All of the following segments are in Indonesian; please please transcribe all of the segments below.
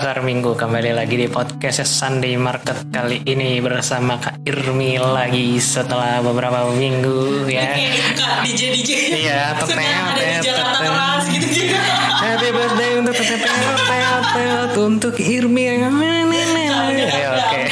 Pasar Minggu kembali lagi di podcast Sunday Market kali ini bersama Kak Irmi lagi setelah beberapa minggu ya. Kak DJ DJ. Iya, teteh, ada di Jakarta keras gitu gitu. Happy birthday untuk teteh untuk Irmi. Ya, Oke,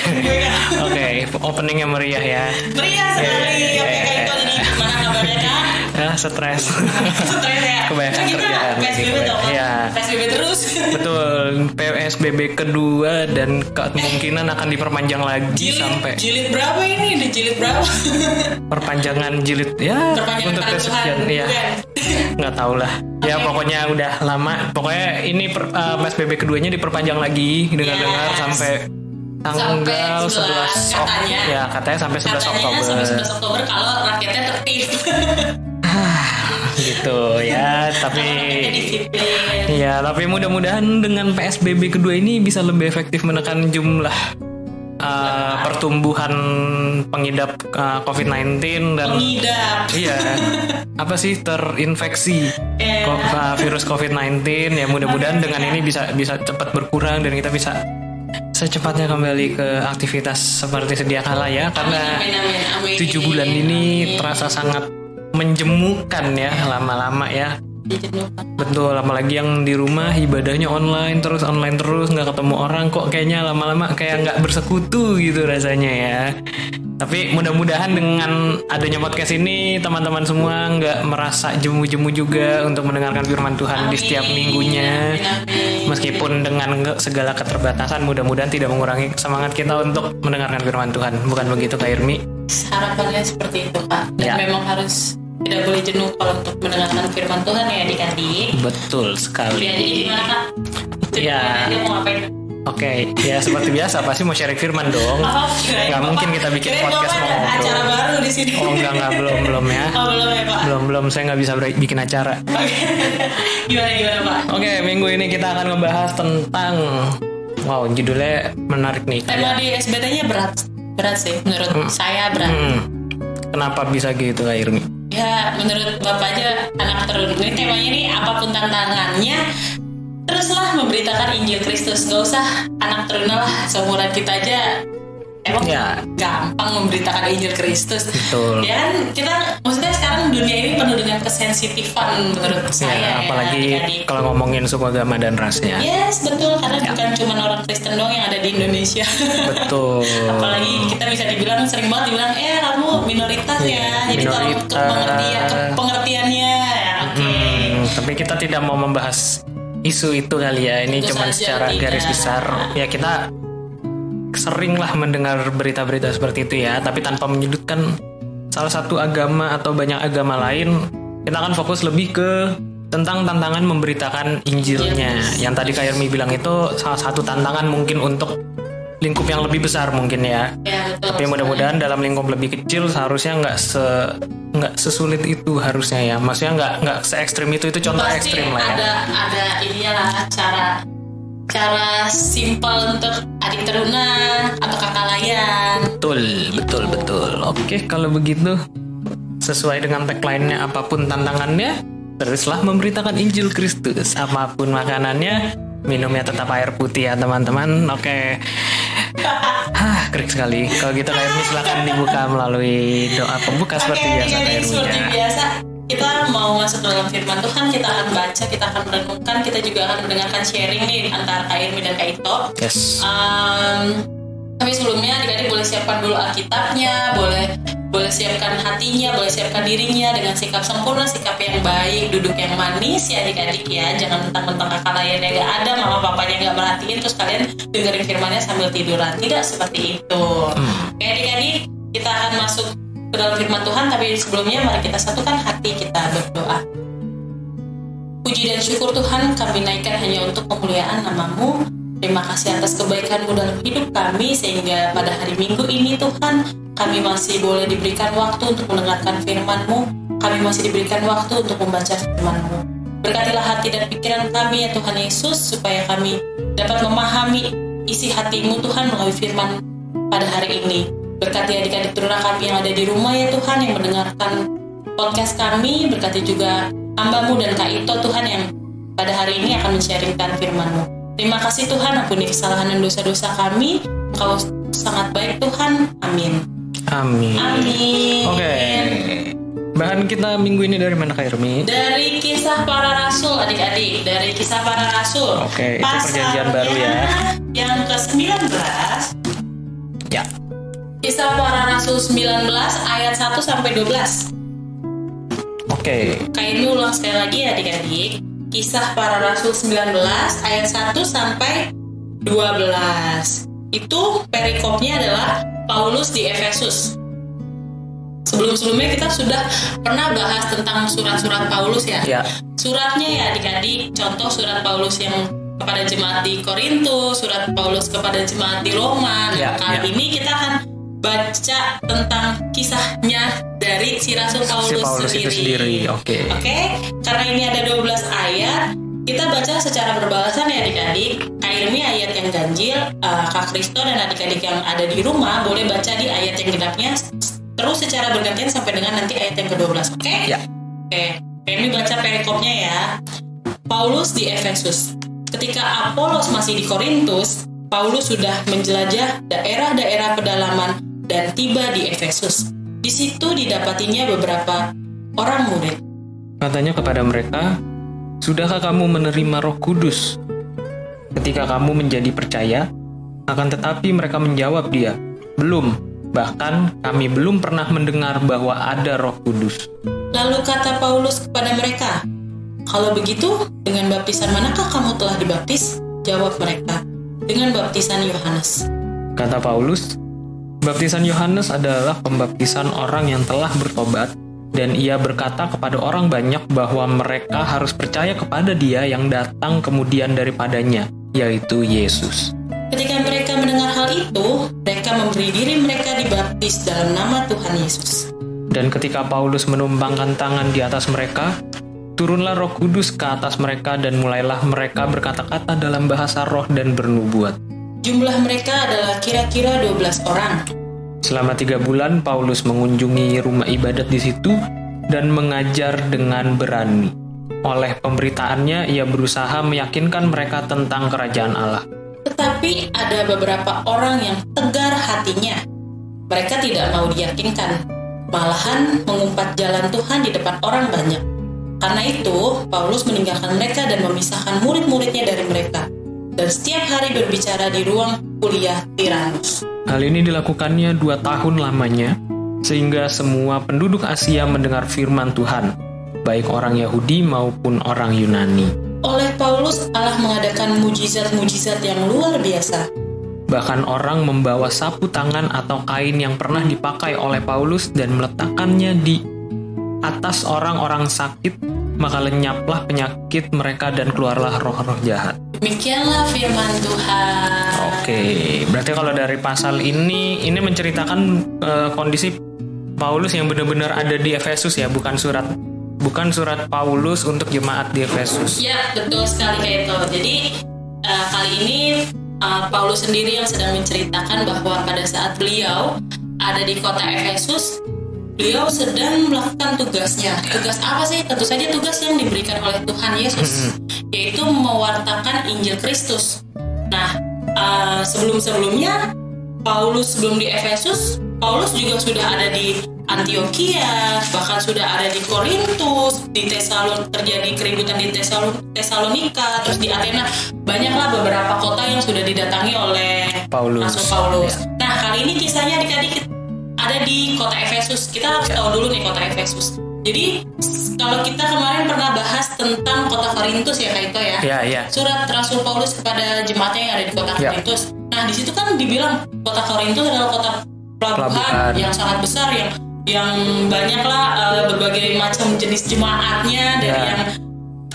oke, openingnya meriah ya. Meriah sekali. Iya, Oke iya, kak itu iya. jadi gimana kabarnya kak? Ya, stres. Stres ya. Kebanyakan Kan kita kerjaan PSBB dong. Iya. PSBB terus. Betul, PSBB kedua dan kemungkinan akan diperpanjang lagi Jilid, sampai jilid berapa ini? Udah jilid berapa? perpanjangan jilid ya Perpanjangan untuk Tuhan, ya bukan? nggak tahu lah ya Oke. pokoknya udah lama pokoknya ini per, uh, PSBB keduanya diperpanjang lagi dengar-dengar Yes. sampai tanggal 11, Sampai 11, Ok- katanya. ya katanya sampai 11 Katanya Oktober sampai 11 Oktober kalau rakyatnya tertib. gitu ya tapi ya tapi mudah-mudahan dengan PSBB kedua ini bisa lebih efektif menekan jumlah uh, pertumbuhan pengidap uh, COVID-19 dan Pengidap. Iya. Apa sih terinfeksi ko- uh, virus COVID-19 ya mudah-mudahan dengan ini bisa bisa cepat berkurang dan kita bisa secepatnya kembali ke aktivitas seperti sedia kala ya karena tujuh bulan ini terasa sangat menjemukan ya lama-lama ya. Betul apalagi yang di rumah ibadahnya online terus online terus nggak ketemu orang kok kayaknya lama-lama kayak nggak bersekutu gitu rasanya ya. Tapi mudah-mudahan dengan adanya podcast ini teman-teman semua nggak merasa jemu-jemu juga untuk mendengarkan firman Tuhan di setiap Amin, minggunya. Amin, amin. meskipun dengan segala keterbatasan mudah-mudahan tidak mengurangi semangat kita untuk mendengarkan firman Tuhan. Bukan begitu Kak Irmi? Harapannya seperti itu kak dan Ya. memang harus tidak boleh jenuh kalau untuk mendengarkan firman Tuhan ya adik-adik betul sekali jadi gimana kak? Ya. mau ngapain? Oke, ya seperti biasa pasti mau sharing firman dong. Oh, Bapak- mungkin kita bikin kirain podcast mau ngobrol. acara baru di sini Oh enggak enggak belum belum ya. oh belum ya pak Belum belum saya nggak bisa bikin acara. Oke. gimana gimana pak Oke, minggu ini kita akan ngebahas tentang wow judulnya menarik nih. tema di SBT-nya berat berat sih menurut saya berat Hmm, kenapa bisa gitu Irmi? Ya, menurut Bapak aja anak terun. Ini temanya nih apa pun tantangannya, teruslah memberitakan Injil Kristus. Gak usah anak teruna lah, seumuran kita aja. Emang Ya. gampang memberitakan Injil Kristus. Betul. Ya kan, kita maksudnya sekarang dunia ini penuh dengan kesensitifan menurut saya. Ya, ya, apalagi adik-adik. kalau ngomongin suku agama dan ras ya. Yes, betul. Karena bukan cuma orang Kristen doang yang ada di Indonesia. Betul. Apalagi kita bisa dibilang sering banget dibilang, eh kamu minoritas ya. Jadi kalau Minoritas. pengertian pengertiannya, ya oke. Hmm, tapi kita tidak mau membahas isu itu kali ya. Ini cuma secara tidak. garis besar. Ya kita sering lah mendengar berita-berita seperti itu ya. Tapi tanpa menyudutkan salah satu agama atau banyak agama lain, kita akan fokus lebih ke tentang tantangan memberitakan Injilnya. Yang tadi Kak Irmi bilang itu salah satu tantangan mungkin untuk lingkup yang lebih besar mungkin ya. Ya betul. Tapi mudah-mudahan dalam lingkup lebih kecil seharusnya nggak se nggak sesulit itu harusnya ya. Maksudnya nggak nggak se ekstrim itu itu contoh Pasti ekstrim lah ya. ada ada ininya lah cara cara simpel untuk adik teruna atau kakak layan. Betul betul betul. Oke kalau begitu sesuai dengan tagline-nya apa pun tantangannya teruslah memberitakan Injil Kristus apa pun makanannya minumnya tetap air putih ya teman-teman. Oke. Hah, krik sekali. Kalau gitu Kak Irmi silahkan dibuka melalui doa pembuka seperti Oke, biasa Irmi seperti ya. biasa kita mau masuk dalam firman Tuhan, kita akan baca, kita akan merenungkan, kita juga akan mendengarkan sharing nih antara Kak Irmi dan Kak Ito. Yes. Um, tapi sebelumnya adik-adik boleh siapkan dulu Alkitabnya, boleh boleh siapkan hatinya, boleh siapkan dirinya dengan sikap sempurna, sikap yang baik, duduk yang manis ya adik-adik ya. Jangan mentang-mentang kakak layannya nggak ada, mama papanya nggak merhatiin, terus kalian dengerin firmannya sambil tiduran. Tidak seperti itu. Oke adik-adik, kita akan masuk dalam firman Tuhan, tapi sebelumnya mari kita satukan hati kita berdoa. Puji dan syukur Tuhan kami naikkan hanya untuk kemuliaan namamu. Terima kasih atas kebaikanmu dalam hidup kami sehingga pada hari Minggu ini Tuhan kami masih boleh diberikan waktu untuk mendengarkan firman-Mu. Kami masih diberikan waktu untuk membaca firman-Mu. Berkatilah hati dan pikiran kami ya Tuhan Yesus supaya kami dapat memahami isi hatimu Tuhan melalui firman pada hari ini. Berkati adik-adik teruna kami yang ada di rumah ya Tuhan yang mendengarkan podcast kami. Berkati juga hambamu dan Kak Ito Tuhan yang pada hari ini akan men-sharingkan firman-Mu. Terima kasih Tuhan ampuni kesalahan dan dosa-dosa kami. Engkau sangat baik Tuhan. Amin. Amin. Amin. Oke. Bahan kita minggu ini dari mana Kak Irmi? Dari kisah para rasul adik-adik, dari kisah para rasul. Oke, itu perjanjian baru ya. Yang ke-19 Ya. Kisah para rasul 19 ayat 1 sampai 12. Oke. Ini ulang sekali lagi ya adik-adik. Kisah para rasul 19 ayat 1 sampai 12. Itu perikopnya adalah Paulus di Efesus. Sebelum-sebelumnya kita sudah pernah bahas tentang surat-surat Paulus ya. Ya. Suratnya ya adik-adik, contoh surat Paulus yang kepada jemaat di Korintus, surat Paulus kepada jemaat di Roma. Nah, Ya, kali ya. ini kita akan baca tentang kisahnya dari si Rasul Paulus, Si Paulus itu sendiri. Oke. Oke, karena ini ada 12 ayat, kita baca secara berbalasan ya adik-adik. Kak ayat yang ganjil, uh, Kak Kristo dan adik-adik yang ada di rumah boleh baca di ayat yang genapnya terus secara bergantian sampai dengan nanti ayat yang ke-12. Oke? Ya. Oke, Kak Irmi baca perikopnya ya. Paulus di Efesus. Ketika Apolos masih di Korintus, Paulus sudah menjelajah daerah-daerah pedalaman dan tiba di Efesus. Di situ didapatinya beberapa orang murid. Katanya kepada mereka, Sudahkah kamu menerima roh kudus? Ketika kamu menjadi percaya, akan tetapi mereka menjawab dia, Belum, bahkan kami belum pernah mendengar bahwa ada roh kudus. Lalu kata Paulus kepada mereka, "Kalau begitu, dengan baptisan manakah kamu telah dibaptis?" Jawab mereka, "Dengan baptisan Yohanes." Kata Paulus, baptisan Yohanes adalah pembaptisan orang yang telah bertobat dan ia berkata kepada orang banyak bahwa mereka harus percaya kepada dia yang datang kemudian daripadanya, yaitu Yesus. Ketika mereka mendengar hal itu, mereka memberi diri mereka dibaptis dalam nama Tuhan Yesus. Dan ketika Paulus menumpangkan tangan di atas mereka, turunlah roh kudus ke atas mereka dan mulailah mereka berkata-kata dalam bahasa roh dan bernubuat. Jumlah mereka adalah kira-kira 12 orang. Selama tiga bulan, Paulus mengunjungi rumah ibadat di situ dan mengajar dengan berani. Oleh pemberitaannya, ia berusaha meyakinkan mereka tentang kerajaan Allah. Tetapi ada beberapa orang yang tegar hatinya. Mereka tidak mau diyakinkan, malahan mengumpat jalan Tuhan di depan orang banyak. Karena itu, Paulus meninggalkan mereka dan memisahkan murid-muridnya dari mereka. Dan setiap hari berbicara di ruang kuliah Tiranus. Hal ini dilakukannya dua tahun lamanya, sehingga semua penduduk Asia mendengar firman Tuhan, baik orang Yahudi maupun orang Yunani. Oleh Paulus, Allah mengadakan mujizat-mujizat yang luar biasa. Bahkan orang membawa sapu tangan atau kain yang pernah dipakai oleh Paulus dan meletakkannya di atas orang-orang sakit, maka lenyaplah penyakit mereka dan keluarlah roh-roh jahat. Demikianlah firman Tuhan. Oke, berarti kalau dari pasal ini, ini menceritakan eh, kondisi Paulus yang benar-benar ada di Efesus ya, bukan surat bukan surat Paulus untuk jemaat di Efesus. Ya, betul sekali kayak itu. Jadi eh, kali ini eh, Paulus sendiri yang sedang menceritakan bahwa pada saat beliau ada di kota Efesus, beliau sedang melakukan tugasnya. Tugas apa sih? Tentu saja tugas yang diberikan oleh Tuhan Yesus, yaitu mewartakan Injil Kristus. Nah, eh, sebelum-sebelumnya Paulus sebelum di Efesus, Paulus juga sudah ada di Antioquia, bahkan sudah ada di Korintus, di Tesalon terjadi keributan di Tesalon Tesalonika, terus di Athena, banyaklah beberapa kota yang sudah didatangi oleh Paulus. Rasul Paulus. Nah kali ini kisahnya adik-adik ada di kota Efesus. Kita harus tahu dulu nih kota Efesus. Jadi kalau kita kemarin pernah bahas tentang kota Korintus ya Kak Ito ya. Ya, ya. Surat Rasul Paulus kepada jemaatnya yang ada di kota Ya. Korintus. Nah di situ kan dibilang kota Korintus adalah kota pelabuhan, Pelabuhan. yang sangat besar yang yang banyaklah eh, berbagai macam jenis jemaatnya dari Ya. yang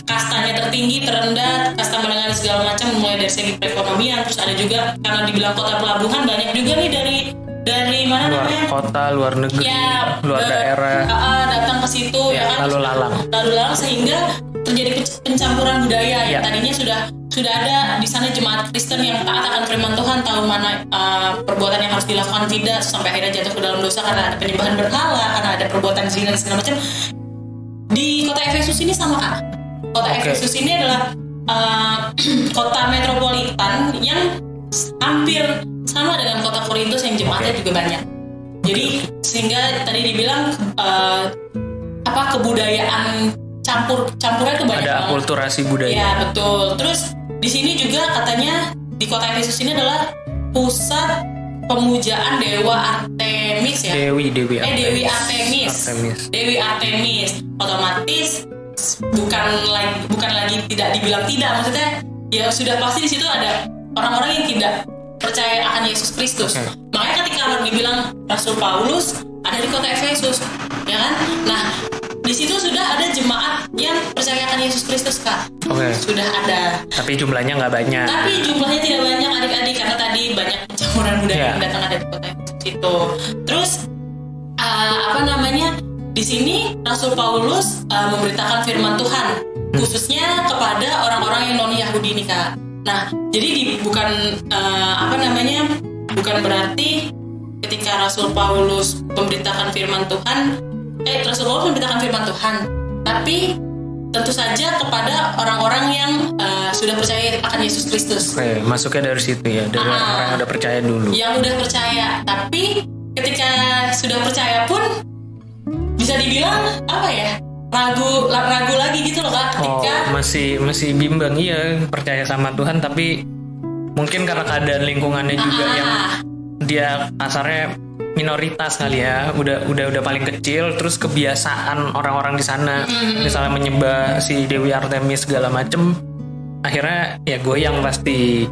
kastanya tertinggi, terendah, kasta menengah segala macam mulai dari segi perekonomian terus ada juga karena dibilang kota pelabuhan banyak juga nih dari dari mana Luar namanya kota, luar negeri, ya luar eh, daerah. ah, ah, datang ke situ Ya, ya, kan lalu lalang. lalu lalang sehingga terjadi penc- pencampuran budaya Ya. yang tadinya sudah sudah ada di sana jemaat Kristen yang taat akan firman Tuhan tahu mana uh, perbuatan yang harus dilakukan tidak sampai akhirnya jatuh ke dalam dosa karena ada penyembahan berhala karena ada perbuatan zina dan segala macam di kota Efesus ini sama kak kota Oke. Efesus ini adalah uh, kota metropolitan yang hampir sama dengan kota Korintus yang jemaatnya Oke. juga banyak. Jadi sehingga tadi dibilang uh, apa kebudayaan campur campurnya tuh banyak Ada banget. akulturasi budaya. Iya betul. Terus di sini juga katanya di kota Efesus ini adalah pusat pemujaan dewa Artemis ya. Dewi, Dewi Eh Dewi Artemis. Artemis. Dewi Artemis. Otomatis bukan lagi bukan lagi tidak dibilang tidak maksudnya ya sudah pasti di situ ada orang-orang yang tidak percaya akan Yesus Kristus. Oke. Makanya ketika dibilang Rasul Paulus ada di kota Efesus, ya kan? Nah, di situ sudah ada jemaat yang percaya akan Yesus Kristus kak. Oke. Sudah ada. Tapi jumlahnya nggak banyak. Tapi jumlahnya tidak banyak adik-adik karena tadi banyak pencampuran budaya Iya. yang datang ada di kota itu. Terus uh, apa namanya? Di sini Rasul Paulus uh, memberitakan firman Tuhan khususnya kepada orang-orang yang non Yahudi nih kak. Nah, jadi di, bukan uh, apa namanya? Bukan berarti ketika Rasul Paulus memberitakan firman Tuhan, eh Rasul Paulus memberitakan firman Tuhan, tapi tentu saja kepada orang-orang yang uh, sudah percaya akan Yesus Kristus Oke, masuknya dari situ ya, dari Ah. orang yang udah percaya dulu. yang udah percaya tapi ketika sudah percaya pun bisa dibilang apa ya ragu ragu lagi gitu loh kak. Oh, ketika masih masih bimbang. Iya percaya sama Tuhan tapi mungkin karena keadaan lingkungannya juga yang ah, dia kasarnya minoritas kali ya, udah udah udah paling kecil terus kebiasaan orang-orang di sana. Misalnya menyembah si Dewi Artemis segala macem akhirnya ya goyang pasti.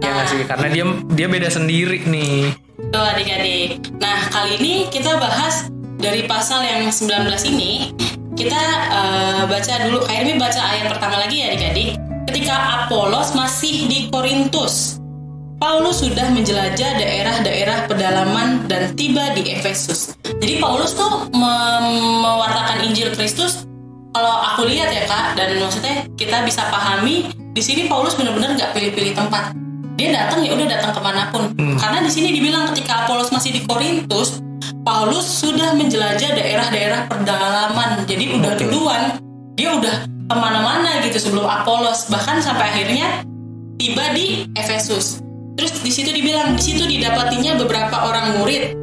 Ya nggak sih? Karena dia dia beda sendiri nih. Tuh adik-adik. Nah kali ini kita bahas dari pasal yang 19 ini kita eh, baca dulu ini baca ayat pertama lagi ya adik-adik ketika Apolos masih di Korintus Paulus sudah menjelajah daerah-daerah pedalaman dan tiba di Efesus. Jadi Paulus tuh mewartakan Injil Kristus. Kalau aku lihat ya kak, dan maksudnya kita bisa pahami di sini Paulus benar-benar nggak pilih-pilih tempat. Dia datang ya udah datang ke mana pun. Karena di sini dibilang ketika Apolos masih di Korintus, Paulus sudah menjelajah daerah-daerah pedalaman. Jadi udah duluan dia udah ke mana-mana gitu sebelum Apolos. Bahkan sampai akhirnya tiba di Efesus. Terus di situ dibilang, di situ didapatinya beberapa orang murid.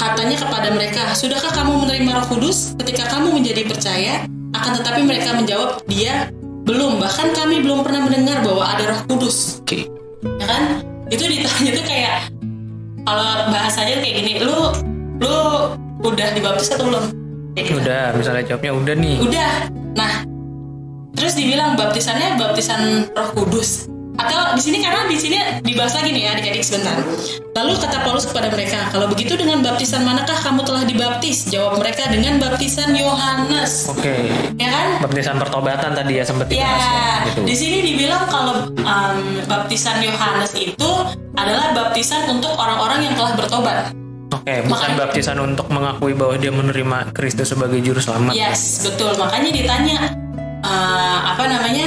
Katanya kepada mereka, sudahkah kamu menerima Roh Kudus ketika kamu menjadi percaya? Akan tetapi mereka menjawab, dia belum. Bahkan kami belum pernah mendengar bahwa ada Roh Kudus. oke Ya kan? Itu ditanya tuh kayak kalau bahasanya kayak gini, lu lu udah dibaptis atau belum? Kayak gitu. udah misalnya jawabnya udah nih Udah. Nah, terus dibilang baptisannya baptisan Roh Kudus. Atau di sini karena di sini dibahas lagi nih ya adik-adik sebentar. Lalu kata Paulus kepada mereka, kalau begitu dengan baptisan manakah kamu telah dibaptis? Jawab mereka dengan baptisan Yohanes. oke Ya kan? baptisan pertobatan tadi ya sempat Ya, dibahas ya, gitu. di sini dibilang kalau um, baptisan Yohanes itu adalah baptisan untuk orang-orang yang telah bertobat. Oke, bukan Makanya- baptisan untuk mengakui bahwa dia menerima Kristus sebagai juru selamat. Yes, betul. Makanya ditanya eh, apa namanya?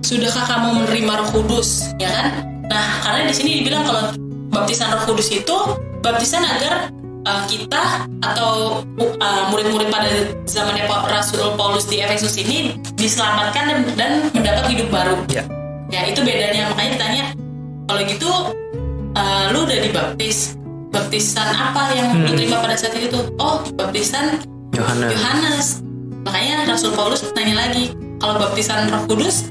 Sudahkah kamu menerima Roh Kudus? Ya kan? Nah, karena di sini dibilang kalau baptisan Roh Kudus itu baptisan agar eh, kita atau eh, murid-murid pada zamannya Pa- Rasul Paulus di Efesus ini diselamatkan dan, dan mendapat hidup baru. Ya. Ya, itu bedanya. Makanya ditanya kalau gitu eh, lu udah dibaptis. Baptisan apa yang Hmm. terima pada saat itu? Oh, baptisan Yohanes. Yohanes. Makanya Rasul Paulus nanya lagi, kalau baptisan Roh Kudus,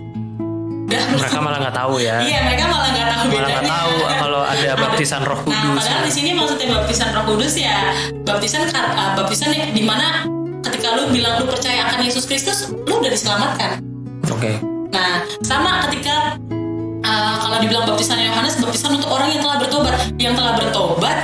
udah belum? Mereka malah nggak tahu ya. Iya, mereka malah nggak tahu Malah nggak tahu kalau ada baptisan Roh Nah, Kudus. padahal di sini maksudnya baptisan Roh Kudus ya, baptisan uh, baptisan yang di mana ketika lu bilang lu percaya akan Yesus Kristus, lu udah diselamatkan. Oke. Nah, sama ketika dibilang baptisan Yohanes, baptisan untuk orang yang telah bertobat, yang telah bertobat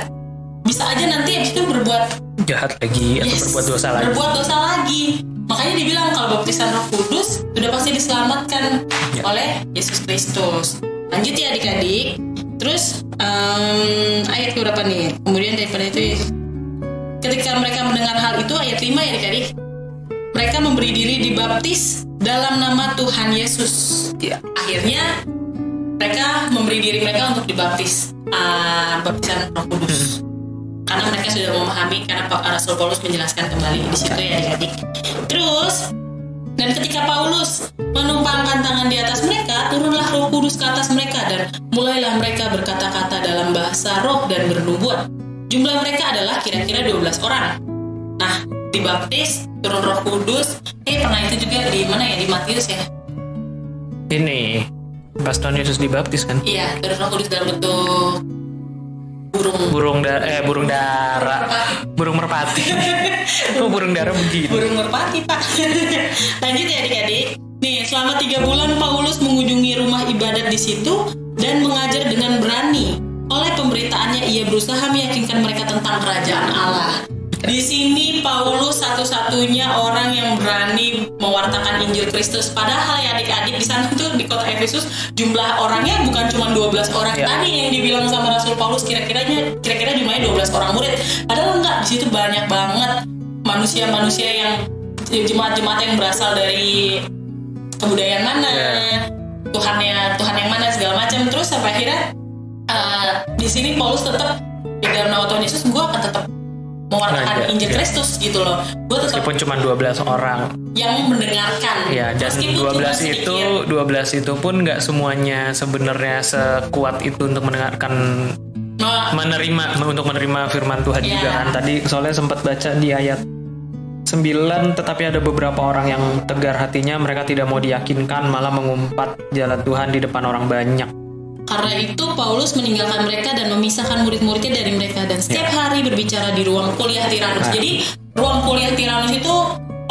bisa aja nanti habis itu berbuat Jahat lagi atau Yes, berbuat dosa lagi. Berbuat dosa lagi. Makanya dibilang kalau baptisan Roh Kudus sudah pasti diselamatkan Ya. oleh Yesus Kristus. Lanjut ya adik-adik. Terus em, ayat berapa nih? Kemudian daripada itu ketika mereka mendengar hal itu ayat 5 ya adik-adik. Mereka memberi diri dibaptis dalam nama Tuhan Yesus. Ya. Akhirnya mereka memberi diri mereka untuk dibaptis ah, baptisan Roh Kudus karena mereka sudah memahami karena Rasul Paulus menjelaskan kembali di situ ya adik-adik. Terus Dan ketika Paulus menumpangkan tangan di atas mereka, turunlah roh kudus ke atas mereka dan mulailah mereka berkata-kata dalam bahasa roh dan bernubuat. Jumlah mereka adalah kira-kira 12 orang. Nah, dibaptis, turun roh kudus. Eh, pernah itu juga di mana ya? Di Matius ya? Ini pas Tuhan Yesus dibaptis kan? Iya, turun roh kudus dalam bentuk burung. Burung da eh burung dara, burung merpati. oh burung dara begitu. Burung merpati, Pak. Lanjut ya adik-adik. Nih, selama tiga bulan Paulus mengunjungi rumah ibadat di situ dan mengajar dengan berani. Oleh pemberitaannya, ia berusaha meyakinkan mereka tentang kerajaan Allah. Di sini Paulus satu-satunya orang yang berani mewartakan Injil Kristus. Padahal ya adik-adik di sana tuh di kota Efesus jumlah orangnya bukan cuma 12 orang Ya. tadi yang dibilang sama Rasul Paulus kira-kiranya kira-kira jumlahnya 12 orang murid. Padahal enggak, di situ banyak banget manusia-manusia yang jemaat-jemaat yang berasal dari kebudayaan mana, Ya. Tuhannya Tuhan yang mana segala macam. Terus sampai akhirnya eh, di sini Paulus tetap di dalam nama Tuhan Yesus gue akan tetap Ngajar, Injil ya. Kristus gitu loh. Gue tetap Meskipun cuma 12 orang. yang mendengarkan. Ya, dan Meskipun cuma 12 sedikit. itu 12 itu pun nggak semuanya sebenarnya sekuat itu untuk mendengarkan Nah, menerima untuk menerima firman Tuhan Ya. juga kan. Tadi soalnya sempat baca di ayat 9 tetapi ada beberapa orang yang tegar hatinya mereka tidak mau diyakinkan malah mengumpat jalan Tuhan di depan orang banyak. Karena itu Paulus meninggalkan mereka dan memisahkan murid-muridnya dari mereka dan setiap hari berbicara di ruang kuliah Tiranus. Nah. Jadi ruang kuliah Tiranus itu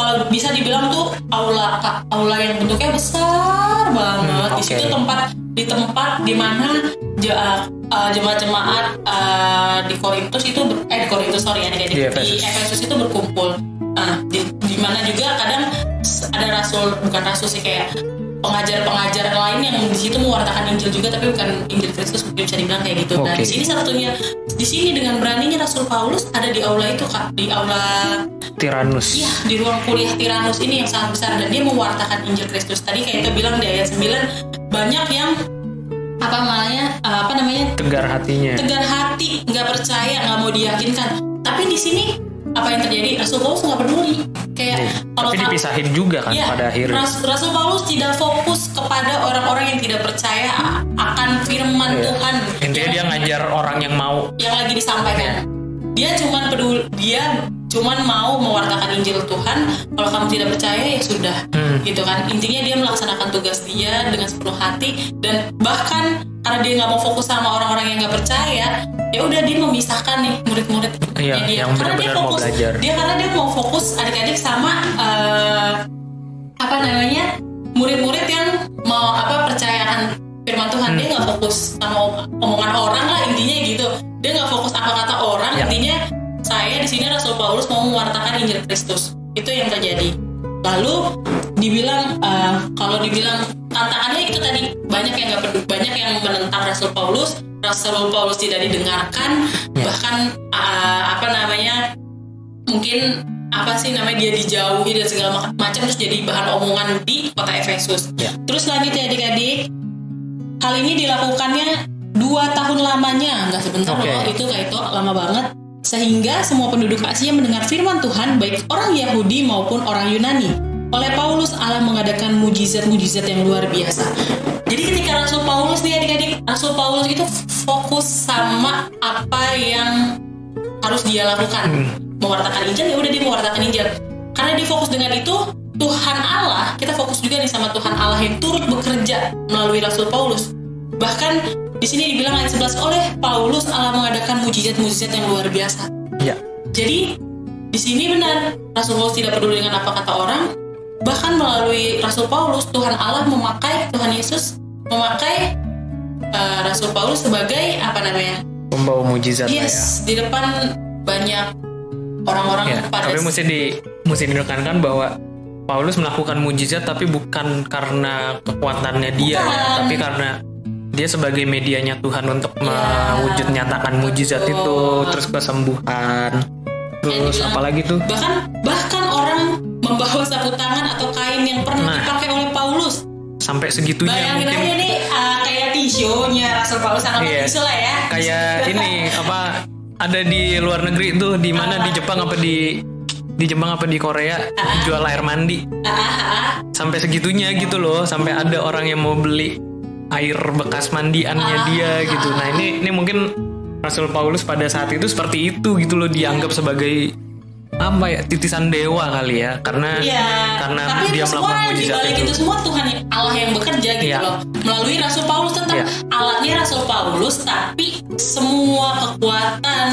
kalau bisa dibilang tuh aula aula yang bentuknya besar banget. Hmm, Di situ tempat di tempat di mana je- uh, jemaat-jemaat uh, di Korintus itu ber- eh di Korintus sorry ya di, Di di Efesus. Itu berkumpul. Nah, di, di mana juga kadang ada rasul bukan rasul sih kayak pengajar-pengajar lain yang di situ mewartakan Injil juga tapi bukan Injil Kristus mungkin bisa dibilang kayak gitu. Nah, Oke. di sini salah satunya di sini dengan beraninya Rasul Paulus ada di aula itu Kak, di aula Tiranus. Iya, di ruang kuliah Tiranus ini yang sangat besar dan dia mewartakan Injil Kristus. Tadi kayak itu bilang di ayat 9 banyak yang apa namanya apa namanya Tegar hatinya. tegar hati, nggak percaya, nggak mau diyakinkan. Tapi di sini apa yang terjadi? Rasul Paulus nggak peduli. Kayak kalau Tapi ta- dipisahin juga kan Iya, pada akhirnya. Ras- Rasul Paulus tidak fokus kepada orang-orang yang tidak percaya akan firman Iya. Tuhan Intinya dia ngajar orang yang mau yang lagi disampaikan. Dia cuman peduli, dia cuman mau mewartakan Injil Tuhan. Kalau kamu tidak percaya ya sudah, Hmm. gitu kan. Intinya dia melaksanakan tugas dia dengan sepenuh hati dan bahkan karena dia nggak mau fokus sama orang-orang yang nggak percaya, ya udah dia memisahkan nih murid-murid Iya, dia. yang karena dia mau fokus, belajar. dia karena dia mau fokus adik-adik sama eh, apa namanya murid-murid yang mau apa percayaan firman Tuhan Hmm. dia nggak fokus sama omongan orang lah intinya gitu dia nggak fokus apa kata orang Ya. intinya saya di sini Rasul Paulus mau mewartakan Injil Kristus itu yang terjadi lalu dibilang eh, kalau dibilang tantangannya itu tadi banyak yang nggak peduli banyak yang menentang Rasul Paulus Rasul Paulus tidak didengarkan Ya. bahkan eh, apa namanya mungkin apa sih namanya dia dijauhi dan segala mac- macam terus jadi bahan omongan di kota Efesus. Ya. Terus selanjutnya adik-adik, hal ini dilakukannya dua tahun lamanya, nggak sebentar Oke. loh, itu kayak itu lama banget. Sehingga semua penduduk Asia mendengar firman Tuhan baik orang Yahudi maupun orang Yunani. Oleh Paulus Allah mengadakan mujizat-mujizat yang luar biasa. Jadi ketika Rasul Paulus nih adik-adik, Rasul Paulus itu fokus sama apa yang harus dia lakukan Hmm. mewartakan Injil ya udah dia mewartakan Injil karena dia fokus dengan itu Tuhan Allah kita fokus juga nih sama Tuhan Allah yang turut bekerja melalui Rasul Paulus bahkan di sini dibilang ayat 11 oleh Paulus Allah mengadakan mujizat-mujizat yang luar biasa Ya. jadi di sini benar Rasul Paulus tidak peduli dengan apa kata orang bahkan melalui Rasul Paulus Tuhan Allah memakai Tuhan Yesus memakai eh, Rasul Paulus sebagai apa namanya Pembawa mujizat ya. Yes, di depan banyak orang-orang Ya, pada tapi mesti di mesti ditekankan bahwa Paulus melakukan mujizat tapi bukan karena kekuatannya dia ya, tapi karena dia sebagai medianya Tuhan untuk Ya, mewujud nyatakan mujizat betul. itu, terus kesembuhan, terus apalagi tuh bahkan bahkan orang membawa sapu tangan atau kain yang pernah Nah. dipakai oleh Paulus. sampai segitunya Bayangin mungkin aja nih uh, kayak tisu-nya Rasul Paulus sama Iya. tisu lah ya. kayak ini apa ada di luar negeri tuh di mana di Jepang apa di di Jepang apa di Korea jual air mandi Ah, ah, ah. sampai segitunya gitu loh sampai ada orang yang mau beli air bekas mandiannya dia gitu nah ini ini mungkin Rasul Paulus pada saat itu seperti itu gitu loh dianggap sebagai apa ya titisan dewa kali ya karena Iya, karena tapi dia itu semua melakukan mujizat balik itu. itu semua Tuhan yang- Allah yang bekerja gitu Iya. loh melalui Rasul Paulus tetap Iya. alatnya Rasul Paulus tapi semua kekuatan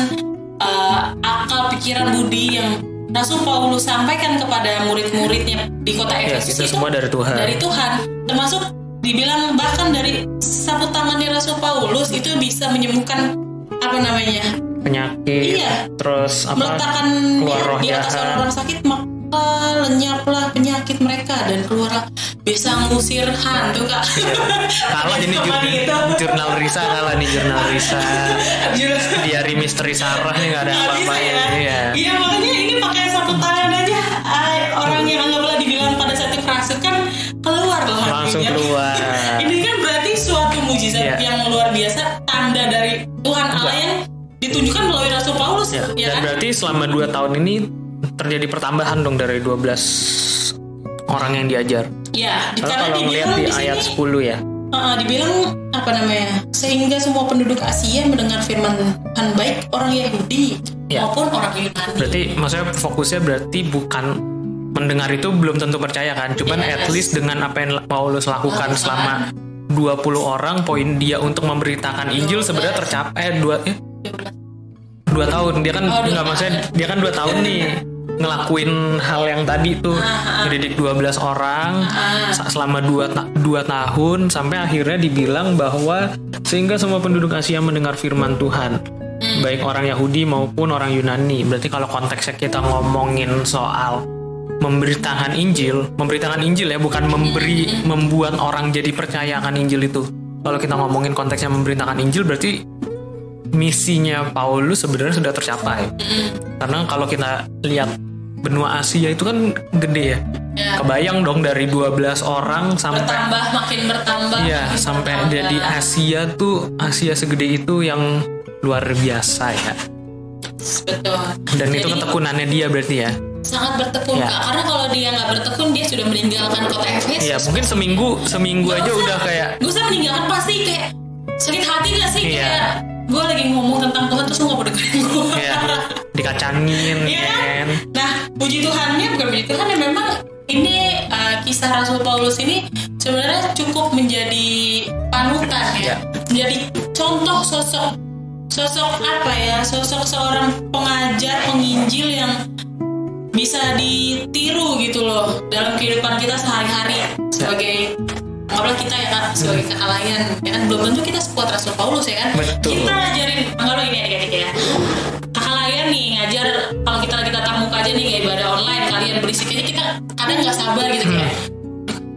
eh, akal pikiran budi yang Rasul Paulus sampaikan kepada murid-muridnya di kota Ya, Efesus itu semua dari Tuhan. dari Tuhan termasuk dibilang bahkan dari sapu tangannya Rasul Paulus itu bisa menyembuhkan apa namanya penyakit Iya. terus apa meletakkan keluar dia roh di atas jahat. orang-orang sakit maka lenyaplah penyakit mereka dan keluarlah bisa ngusir hantu kak kalah ini jur- gitu. jurnal Risa kalah nih jurnal Risa diari misteri Sarah nih nggak ada apa-apa ya ya iya makanya ini pakai sapu tangan aja Ay, orang yang anggaplah dibilang pada saat itu kerasukan keluar loh Langsung hatinya. keluar. ini kan berarti suatu mujizat Iya. yang luar biasa tanda dari Tuhan Allah yang ditunjukkan melalui Rasul Paulus Ya, ya dan kan berarti selama 2 tahun ini terjadi pertambahan dong dari 12 orang yang diajar. ya Kalau karena kalau dibilang di di ayat sini 10 ya. Uh, dibilang apa namanya sehingga semua penduduk Asia mendengar firman Tuhan baik orang Yahudi Ya. maupun orang Yunani. Berarti maksudnya fokusnya berarti bukan mendengar itu belum tentu percaya kan. Cuman Yes. at least dengan apa yang Paulus lakukan Lakukan. selama 20 orang poin dia untuk memberitakan Injil sebenarnya tercapai eh dua eh dua tahun. Dia kan Oh, nggak maksudnya dia kan dua tahun nih ngelakuin hal yang tadi tuh. Ah, ngedidik 12 orang selama dua, ta- dua tahun sampai akhirnya dibilang bahwa sehingga semua penduduk Asia mendengar firman Tuhan. Hmm. baik orang Yahudi maupun orang Yunani. Berarti kalau konteksnya kita ngomongin soal memberitakan Injil memberitakan Injil ya bukan memberi Hmm. membuat orang jadi percaya akan Injil itu. Kalau kita ngomongin konteksnya memberitakan Injil berarti misinya Paulus sebenarnya sudah tercapai karena kalau kita lihat benua Asia itu kan gede ya Ya, kebayang dong dari 12 orang sampai bertambah makin bertambah. Iya sampai bertambah. jadi Asia tuh Asia segede itu yang luar biasa ya Betul. dan itu Jadi, ketekunannya dia berarti ya sangat bertekun Ya. Kak. Karena kalau dia nggak bertekun dia sudah meninggalkan kota Efesus. Iya mungkin seminggu seminggu Nggak aja usah. udah kayak Gak usah meninggalkan pasti kayak sakit hati gak sih Iya. kayak gue lagi ngomong tentang Tuhan terus lu gak mau dengerin gue. ya dikacangin Iya kan? kan Nah, puji Tuhannya bukan puji Tuhan ya memang ini uh, kisah Rasul Paulus ini sebenarnya cukup menjadi panutan ya, Ya. menjadi contoh sosok sosok apa ya, sosok seorang pengajar penginjil yang bisa ditiru gitu loh dalam kehidupan kita sehari-hari sebagai anggaplah kita ya kan sebagai kealayan ya kan belum tentu kita sekuat Rasul Paulus ya kan Betul. kita ngajarin anggaplah ini adik-adik ya kalian nih ngajar kalau kita lagi tatap muka aja nih kayak ibadah online kalian berisik aja kita kadang nggak sabar gitu kayak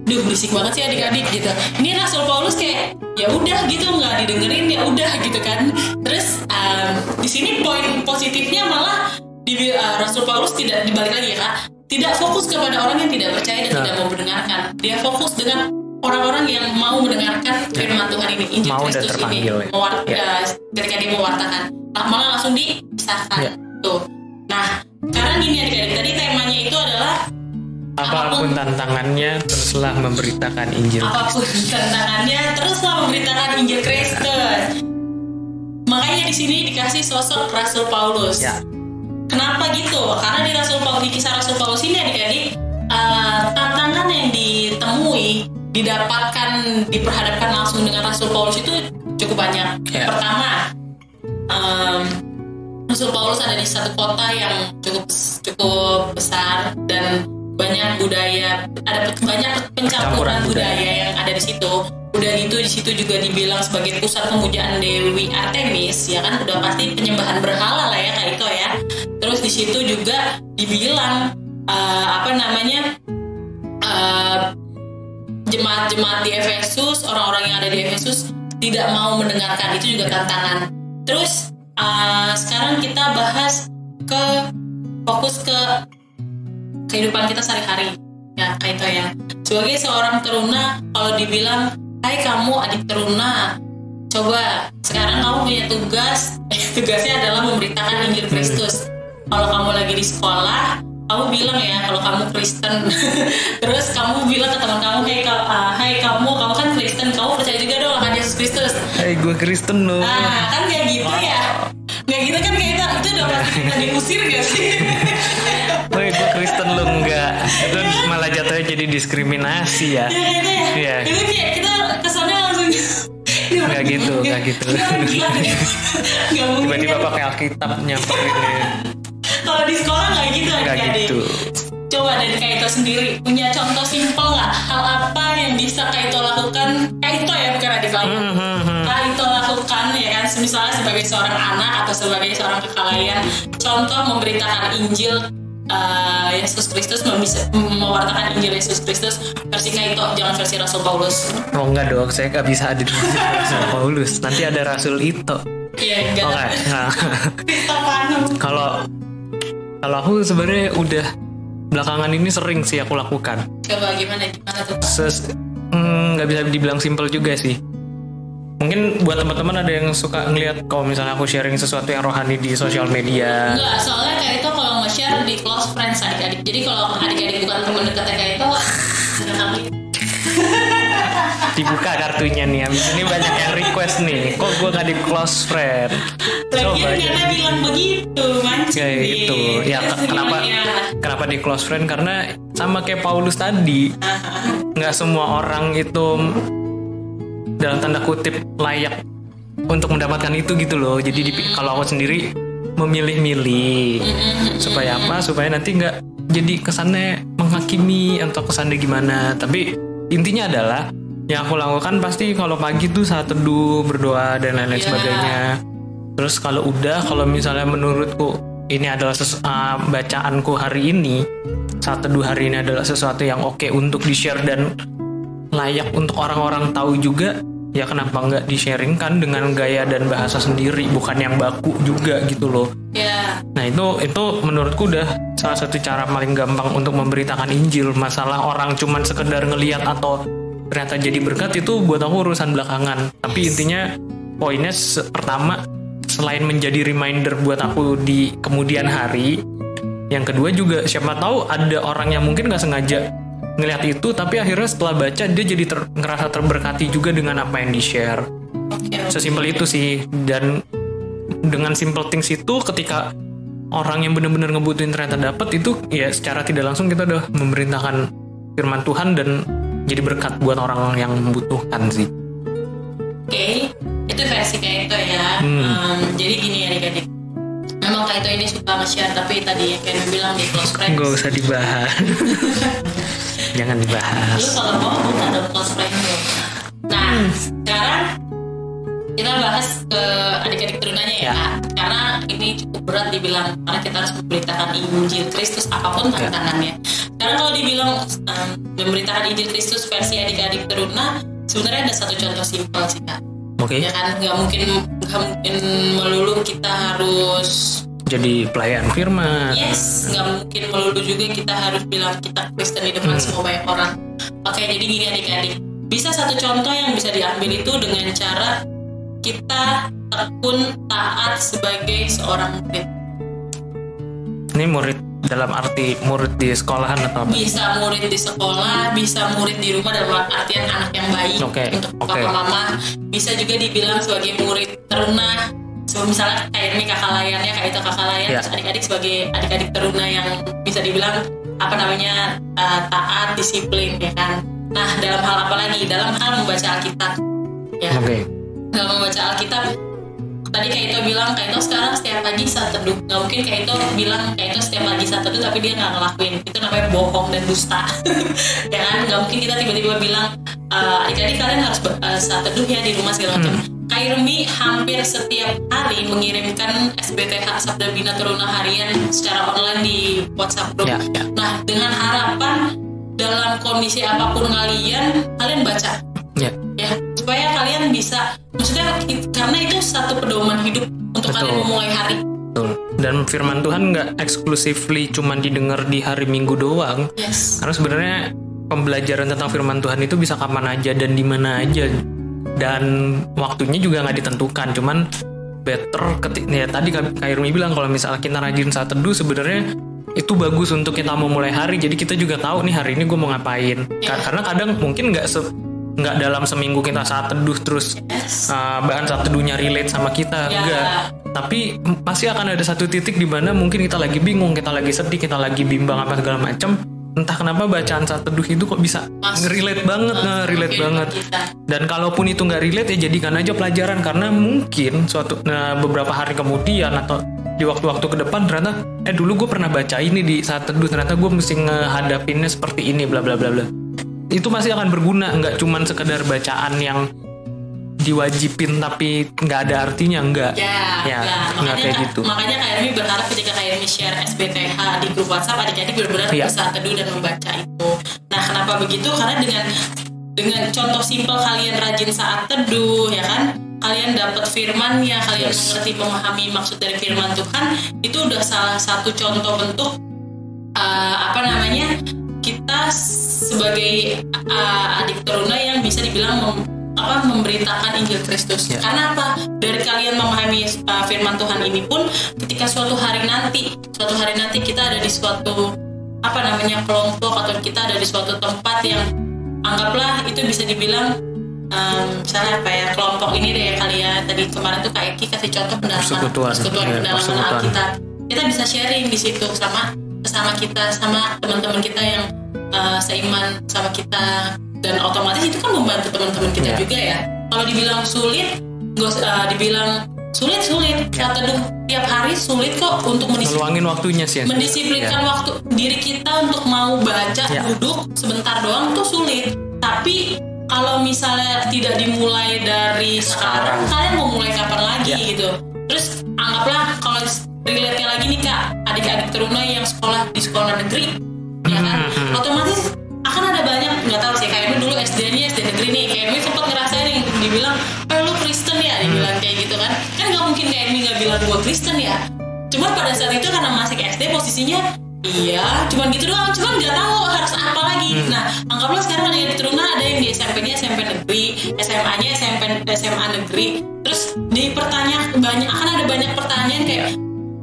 Duh berisik banget sih adik-adik gitu. Ini Rasul Paulus kayak ya udah gitu nggak didengerin ya udah gitu kan. Terus um, di sini poin positifnya malah di uh, Rasul Paulus tidak dibalik lagi ya kak. Tidak fokus kepada orang yang tidak percaya dan Nah. tidak mau mendengarkan. Dia fokus dengan orang-orang yang mau mendengarkan firman Tuhan ini, Injil Mau Kristus ini, terpanggil ya. Mewar- Ya. uh, ketika dia mewartakan, malah langsung disahkan. Ya. Tuh. Nah, sekarang gini adik-adik, tadi temanya itu adalah apa pun tantangannya teruslah memberitakan Injil apa pun tantangannya teruslah memberitakan Injil Kristus. Makanya di sini dikasih sosok Rasul Paulus. ya Kenapa gitu? Karena di Rasul Paulus di kisah Rasul Paulus ini adik-adik eh, tantangan yang ditemui didapatkan diperhadapkan langsung dengan Rasul Paulus itu cukup banyak. Ya. Pertama, em, Rasul Paulus ada di satu kota yang cukup cukup besar dan banyak budaya ada banyak pencampuran budaya. budaya yang ada di situ. Udah gitu di situ juga dibilang sebagai pusat pemujaan Dewi Artemis ya kan udah pasti penyembahan berhala lah ya kayak itu ya. Terus di situ juga dibilang eh, apa namanya eh, jemaat-jemaat di Efesus, orang-orang yang ada di Efesus tidak mau mendengarkan itu juga tantangan. Terus uh, sekarang kita bahas ke fokus ke kehidupan kita sehari-hari ya kayak itu ya. Sebagai seorang teruna, kalau dibilang, Hai kamu adik teruna, coba sekarang kamu punya tugas, tugasnya adalah memberitakan Injil Kristus. Kalau kamu lagi di sekolah kamu bilang ya kalau kamu Kristen terus kamu bilang ke teman kamu hey, ka- ah, hai kamu kamu kan Kristen kamu percaya juga dong akan Yesus Kristus Hai gue Kristen loh. nah kan kayak gitu ya nggak gitu kan kayak itu udah pasti kita diusir gak sih Woi gue Kristen lo enggak. Itu malah jatuhnya jadi diskriminasi ya. ya kayak itu ya Iya. itu kayak kita kesannya langsung Nggak gitu, nggak gitu. Tiba-tiba pakai Alkitab nyamperin ya. Kalau di sekolah nggak gitu Nggak adik-adik. gitu. Coba dari Kaito sendiri punya contoh simpel nggak hal apa yang bisa Kaito lakukan? Kaito ya bukan adik lain. Hmm, hmm, hmm. Kaito lakukan ya kan, misalnya sebagai seorang anak atau sebagai seorang kekalayan, contoh memberitakan Injil uh, Yesus Kristus, mewartakan Injil Yesus Kristus versi Kaito, jangan versi Rasul Paulus. Oh enggak dong, saya nggak bisa ada di Rasul Paulus. Nanti ada Rasul Ito. Iya enggak. Oh enggak. Nah. Kalau kalau aku sebenarnya udah belakangan ini sering sih aku lakukan. Coba gimana gimana tuh? Ses hmm, nggak bisa dibilang simple juga sih. Mungkin buat teman-teman ada yang suka ngelihat kalau misalnya aku sharing sesuatu yang rohani di sosial media. Enggak, soalnya kayak itu kalau nge-share di close friends adik-adik. Jadi kalau adik-adik bukan teman dekatnya kayak itu, Dibuka kartunya nih, habis ini banyak yang request nih. Kok gue gak di close friend? Coba aja. bilang begitu, mancing. Kayak gitu. Ya kenapa ya. kenapa di close friend? Karena sama kayak Paulus tadi, nggak semua orang itu dalam tanda kutip layak untuk mendapatkan itu gitu loh. Jadi di- kalau aku sendiri memilih-milih supaya apa? Supaya nanti nggak jadi kesannya menghakimi atau kesannya gimana. Tapi intinya adalah yang aku lakukan pasti kalau pagi tuh saat teduh, berdoa dan lain-lain Iya. sebagainya. Terus kalau udah, kalau misalnya menurutku ini adalah ses- uh, bacaanku hari ini, saat teduh hari ini adalah sesuatu yang oke untuk di-share dan layak untuk orang-orang tahu juga, ya kenapa nggak di-sharingkan dengan gaya dan bahasa sendiri, bukan yang baku juga gitu loh. Ya, Nah itu itu menurutku udah salah satu cara paling gampang untuk memberitakan Injil. Masalah orang cuman sekedar ngeliat atau ternyata jadi berkat itu buat aku urusan belakangan. Tapi intinya poinnya se- pertama selain menjadi reminder buat aku di kemudian hari, yang kedua juga siapa tahu ada orang yang mungkin nggak sengaja ngeliat itu, tapi akhirnya setelah baca dia jadi ter- ngerasa terberkati juga dengan apa yang di share sesimpel itu sih. Dan dengan simple things itu ketika orang yang benar-benar ngebutuhin ternyata dapat itu ya secara tidak langsung kita udah memerintahkan firman Tuhan dan jadi berkat buat orang yang membutuhkan sih Oke, itu versi Kaito ya. Hmm. Em, jadi gini ya adik-adik. Memang Kaito ini suka nge-share, tapi tadi yang kayak bilang di close friends. nggak usah dibahas jangan Lu dibahas kalau mau buka dong close friend lu. Nah, sekarang kita bahas ke adik-adik turunannya ya. Ya. Karena ini cukup berat dibilang karena kita harus memberitakan Injil Kristus apa pun Ya. tantangannya. Sekarang kalau dibilang em, memberitakan Injil Kristus versi adik-adik teruna, sebenarnya ada satu contoh simpel sih kak. oke Ya kan nggak mungkin nggak mungkin melulu kita harus jadi pelayan firman Yes, nggak mungkin melulu juga kita harus bilang kita Kristen di depan semua banyak orang. Oke, jadi gini adik-adik. Bisa satu contoh yang bisa diambil itu dengan cara kita tekun taat sebagai seorang murid. ini murid dalam arti murid di sekolahan atau apa Bisa murid di sekolah, bisa murid di rumah dalam artian anak yang baik Oke, untuk papa mama. Bisa juga dibilang sebagai murid teruna. So, misalnya kayak ini kakak layarnya, kayak itu kakak layar, Ya. terus adik-adik sebagai adik-adik teruna yang bisa dibilang apa namanya uh, taat, disiplin ya kan. Nah dalam hal apa lagi? Dalam hal membaca Alkitab. Ya, oke dalam membaca Alkitab. Tadi kayak itu bilang kayak itu sekarang setiap pagi saat teduh. Nggak mungkin kayak itu bilang kayak itu setiap pagi saat teduh tapi dia nggak ngelakuin. Itu namanya bohong dan dusta. Ya kan? Nggak mungkin kita tiba-tiba bilang "Eh, adik-adik kalian harus eh, saat teduh ya di rumah segala macam. Kairumi hampir setiap hari mengirimkan SBTH Sabda Bina Teruna Harian secara online di WhatsApp group. Ya, ya. Nah, dengan harapan dalam kondisi apa pun kalian, kalian baca supaya kalian bisa maksudnya karena itu satu pedoman hidup untuk Betul. kalian memulai hari. Betul. Dan firman Tuhan nggak exclusively cuman didengar di hari Minggu doang. Yes. Karena sebenarnya pembelajaran tentang firman Tuhan itu bisa kapan aja dan di mana aja. Dan waktunya juga nggak ditentukan. Cuman better ketik ya tadi Kak Irmi bilang kalau misalnya kita rajin saat teduh sebenarnya itu bagus untuk kita memulai hari. Jadi kita juga tahu nih hari ini gue mau ngapain. Ka- karena kadang mungkin nggak se nggak dalam seminggu kita saat teduh terus Yes. uh, bahan saat teduhnya relate sama kita Ya. enggak. Tapi pasti akan ada satu titik di mana mungkin kita lagi bingung kita lagi sedih kita lagi bimbang apa segala macam entah kenapa bacaan saat teduh itu kok bisa relate banget nah relate banget. dan kalaupun itu nggak relate ya jadikan aja pelajaran. Karena mungkin suatu nah, beberapa hari kemudian atau di waktu-waktu ke depan ternyata eh dulu gue pernah baca ini di saat teduh ternyata gue mesti ngehadapinnya seperti ini bla bla bla bla itu masih akan berguna nggak cuman sekedar bacaan yang diwajibin tapi nggak ada artinya nggak Ya, Ya, ya. nggak kayak gitu. makanya Kak Ermi berharap ketika Kak Ermi share SBTH di grup WhatsApp adik-adik benar-benar Iya. bisa teduh dan membaca itu. Nah, kenapa begitu? Karena dengan dengan contoh simpel kalian rajin saat teduh, ya kan? Kalian dapat firmannya, kalian Yes. mengerti memahami maksud dari firman Tuhan, itu udah salah satu contoh bentuk uh, apa namanya? Kita sebagai uh, adik teruna yang bisa dibilang mem- apa memberitakan Injil Kristus. Ya. Karena apa? Dari kalian memahami uh, firman Tuhan ini pun ketika suatu hari nanti, suatu hari nanti kita ada di suatu apa namanya kelompok atau kita ada di suatu tempat yang anggaplah itu bisa dibilang um, misalnya apa ya kelompok ini deh kalian tadi kemarin tuh Kak Eki kasih contoh pendalaman Persekutuan. persekutuan Ya, pendalaman. Alkitab kita bisa sharing di situ sama sama kita sama teman-teman kita yang uh, seiman sama kita dan otomatis itu kan membantu teman-teman kita Ya. juga ya kalau dibilang sulit nggak uh, dibilang sulit sulit saat teduh tiap hari sulit kok untuk mendisiplin ngeluangin waktunya sih mendisiplinkan waktu diri kita untuk mau baca Ya. duduk sebentar doang tuh sulit tapi kalau misalnya tidak dimulai dari sekarang, Sekarang. kalian mau mulai kapan lagi Ya. gitu terus anggaplah kalau relate nya lagi nih kak. Adik-adik teruna yang sekolah di sekolah negeri ya kan? Mhm. otomatis akan ada banyak nggak tahu sih kayak dulu SD-nya SD negeri nih kayak Emi sempat ngerasain yang dibilang eh lu Kristen ya dibilang kayak gitu kan. Kan nggak mungkin kayak Emi nggak bilang gua Kristen ya. Cuman pada saat itu karena masih SD posisinya iya cuman gitu doang. Cuman nggak tahu harus apa lagi. Nah anggaplah sekarang ada yang Teruna ada yang di SMP-nya SMP negeri SMA-nya SMP SMA negeri. Terus dipertanya banyak akan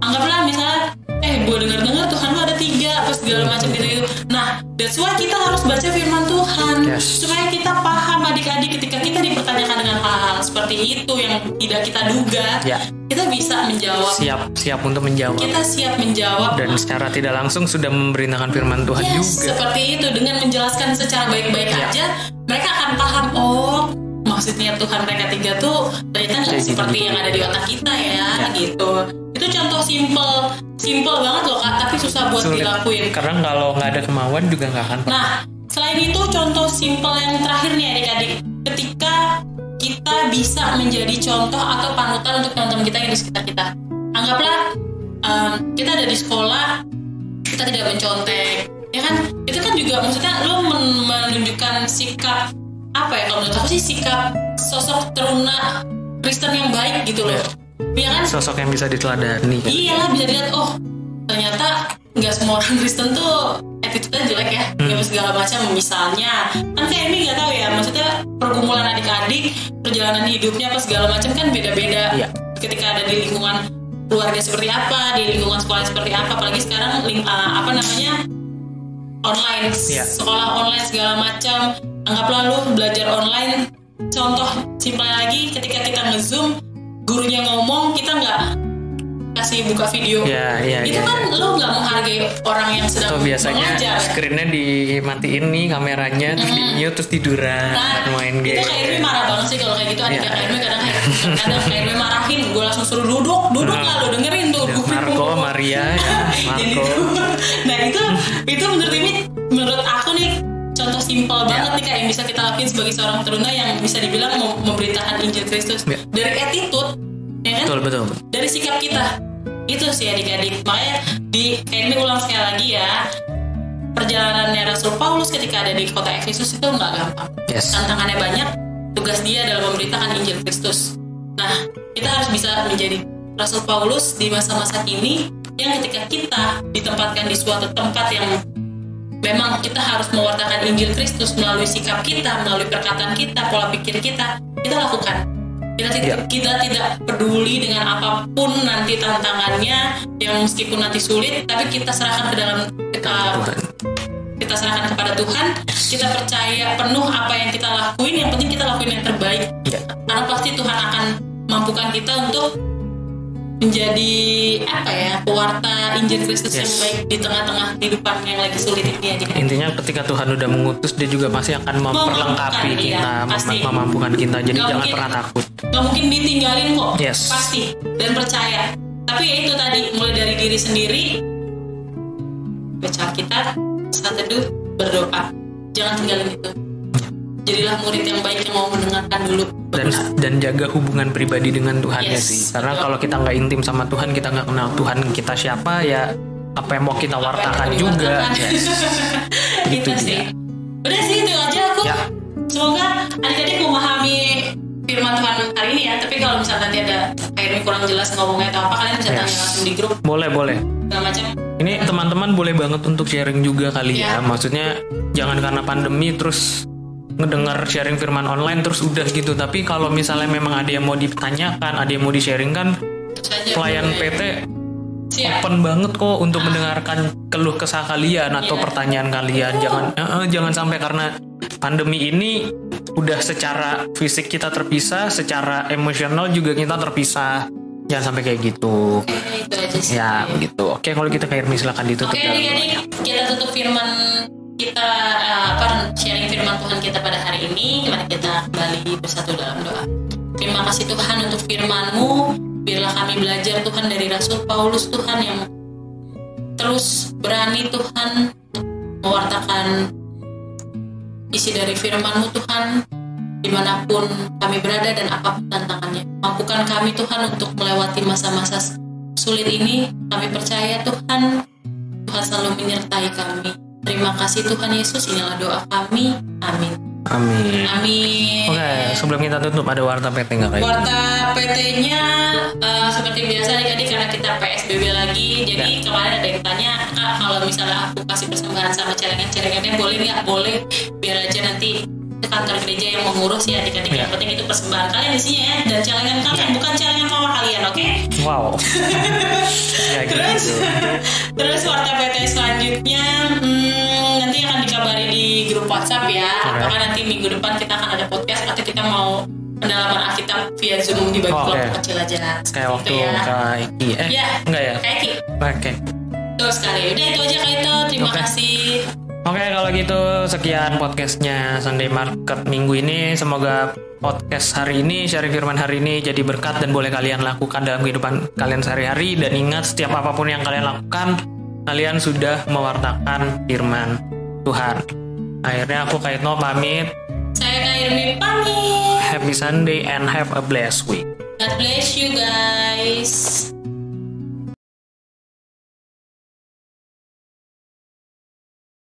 anggaplah misalnya eh gue dengar dengar Tuhan lu ada tiga apa segala macam gitu gitu nah that's why kita harus baca firman Tuhan Yes. supaya kita paham adik-adik ketika kita dipertanyakan dengan hal-hal seperti itu yang tidak kita duga Ya. kita bisa menjawab siap siap untuk menjawab kita siap menjawab dan secara tidak langsung sudah memberitakan firman Tuhan Yes, juga seperti itu dengan menjelaskan secara baik-baik Ya. aja mereka akan paham oh maksudnya Tuhan mereka tiga tuh ternyata nggak seperti gitu. yang ada di otak kita ya, Ya. gitu itu contoh simple simple banget loh kak tapi susah buat sulit dilakuin karena kalau nggak ada kemauan juga nggak akan Nah, selain itu contoh simpel yang terakhir nih adik-adik. Ketika kita bisa menjadi contoh atau panutan untuk teman-teman kita yang di sekitar kita. Anggaplah em, kita ada di sekolah, kita tidak mencontek, ya kan? Itu kan juga maksudnya lo men- menunjukkan sikap apa ya? Kalau menurut aku sih sikap sosok teruna Kristen yang baik gitu loh. Ya kan? sosok yang bisa diteladani kan Iyalah bisa dilihat oh ternyata nggak semua orang Kristen tuh attitude-nya jelek ya hmm. segala macam misalnya kan kayak ini nggak tahu ya maksudnya pergumulan adik-adik perjalanan hidupnya apa segala macam kan beda-beda Iya. ketika ada di lingkungan keluarga seperti apa di lingkungan sekolah seperti apa apalagi sekarang ling- uh, apa namanya online Iya. sekolah online segala macam anggaplah lu belajar online contoh simpel lagi ketika kita ngezoom gurunya ngomong kita nggak kasih buka video ya ya itu ya, kan ya. lu nggak menghargai orang yang sedang atau biasanya mengajar ya. screennya dimatiin nih kameranya terus di mute terus tiduran Nah, main itu game kayak Irmi marah banget sih kalau kayak gitu adik Iya. kayak Irmi kadang kayak kadang kayak Irmi marahin gue langsung suruh duduk duduk Nah. lah lu dengerin tuh Ya, Marco Maria ya Marco nah itu itu menurut ini menurut aku nih contoh simpel Ya. banget nih kak yang bisa kita lakuin sebagai seorang teruna yang bisa dibilang mem- memberitakan Injil Kristus. Ya. dari attitude ya kan? Betul betul dari sikap kita. Itu sih adik-adik. Makanya di kayak ini ulang sekali lagi ya. Perjalanannya Rasul Paulus ketika ada di kota Efesus itu nggak gampang. Yes. Tantangannya banyak tugas dia dalam memberitakan Injil Kristus. Nah kita harus bisa menjadi Rasul Paulus di masa-masa kini yang ketika kita ditempatkan di suatu tempat yang memang kita harus mewartakan Injil Kristus melalui sikap kita, melalui perkataan kita, pola pikir kita, kita lakukan. Kita tidak, Iya. kita tidak peduli dengan apa pun nanti tantangannya yang meskipun nanti sulit, tapi kita serahkan ke dalam kita, Tuhan. kita serahkan kepada Tuhan. Kita percaya penuh apa yang kita lakuin. Yang penting kita lakuin yang terbaik. Iya. Karena pasti Tuhan akan mampukan kita untuk menjadi apa ya pewarta Injil Kristus yang Yes. baik di tengah-tengah kehidupan yang lagi sulit ini aja. Intinya ketika Tuhan udah mengutus dia juga pasti akan memperlengkapi Memampukan, kita, iya, mem- memampukan kita. Jadi Nggak jangan mungkin. pernah takut. Gak mungkin ditinggalin kok Yes. pasti dan percaya tapi ya itu tadi mulai dari diri sendiri baca Alkitab saat teduh berdoa jangan tinggalin itu jadilah murid yang baik yang mau mendengarkan dulu dan dan jaga hubungan pribadi dengan Tuhan ya Yes, sih. Karena betul. kalau kita nggak intim sama Tuhan, kita nggak kenal Tuhan kita siapa ya apa yang mau kita wartakan juga. Yes. gitu Itu sih dia. udah sih itu aja aku Ya. semoga adik-adik memahami firman Tuhan hari ini ya tapi kalau misalnya nanti ada akhirnya kurang jelas ngomongnya atau apa kalian bisa tanya Yes. langsung di grup Boleh boleh. macam Ini teman-teman boleh banget untuk sharing juga kali ya. Ya. Maksudnya jangan karena pandemi terus ngedengar sharing firman online terus udah gitu. Tapi kalau misalnya memang ada yang mau ditanyakan, ada yang mau di-sharingkan, Terus aja pelayan. PT siap open banget kok untuk mendengarkan keluh kesah kalian atau Iya. pertanyaan kalian. Jangan eh, jangan sampai karena pandemi ini udah secara fisik kita terpisah, secara emosional juga kita terpisah. Jangan sampai kayak gitu. Oke, itu aja sih Ya begitu. Oke kalau kita kayak silakan ditutup. Oke adik-adik, kita tutup firman kita eh, apa sharing firman Tuhan kita pada hari ini. Mari kita kembali bersatu dalam doa. Terima kasih Tuhan untuk firman-Mu. Biarlah kami belajar Tuhan dari Rasul Paulus Tuhan yang terus berani Tuhan mewartakan isi dari firman-Mu Tuhan di mana pun kami berada dan apa pun tantangannya. Mampukan kami Tuhan untuk melewati masa-masa sulit ini. Kami percaya Tuhan, Tuhan selalu menyertai kami. Terima kasih Tuhan Yesus, inilah doa kami. Amin. Amin. Amin. Oke sebelum kita tutup ada warta PT nggak kayak? Warta PT-nya eh, seperti biasa adik-adik karena kita PSBB lagi. Jadi Ya. kemarin ada yang tanya, Kak kalau misalnya aku kasih persembahan sama celengan-celengannya boleh nggak? Boleh. Biar aja nanti kantor gereja yang mengurus ya adik-adik. Ya. Yang penting itu persembahan kalian isinya ya dan celengan kalian bukan celengan mama kalian, oke? Wow. ya Terus, terus warta PT selanjutnya hmm, nanti akan dikabari di grup WhatsApp ya. Oke. Apakah nanti minggu depan kita akan ada podcast atau kita mau pendalaman Alkitab via Zoom di bagi Oh, oke. kelompok kecil aja. Kayak waktu Gitu ya. Kak Iki. Eh Ya. enggak ya? Kayak Ki. Oke. Betul sekali. Udah itu aja Kak. Terima Oke. kasih. Oke kalau gitu sekian podcastnya Sunday Market minggu ini semoga podcast hari ini sharing firman hari ini jadi berkat dan boleh kalian lakukan dalam kehidupan kalian sehari-hari dan ingat setiap apa pun yang kalian lakukan kalian sudah mewartakan firman Tuhan. Akhirnya aku Kaitno pamit. Saya Irmi pamit. Happy Sunday and have a blessed week. God bless you guys.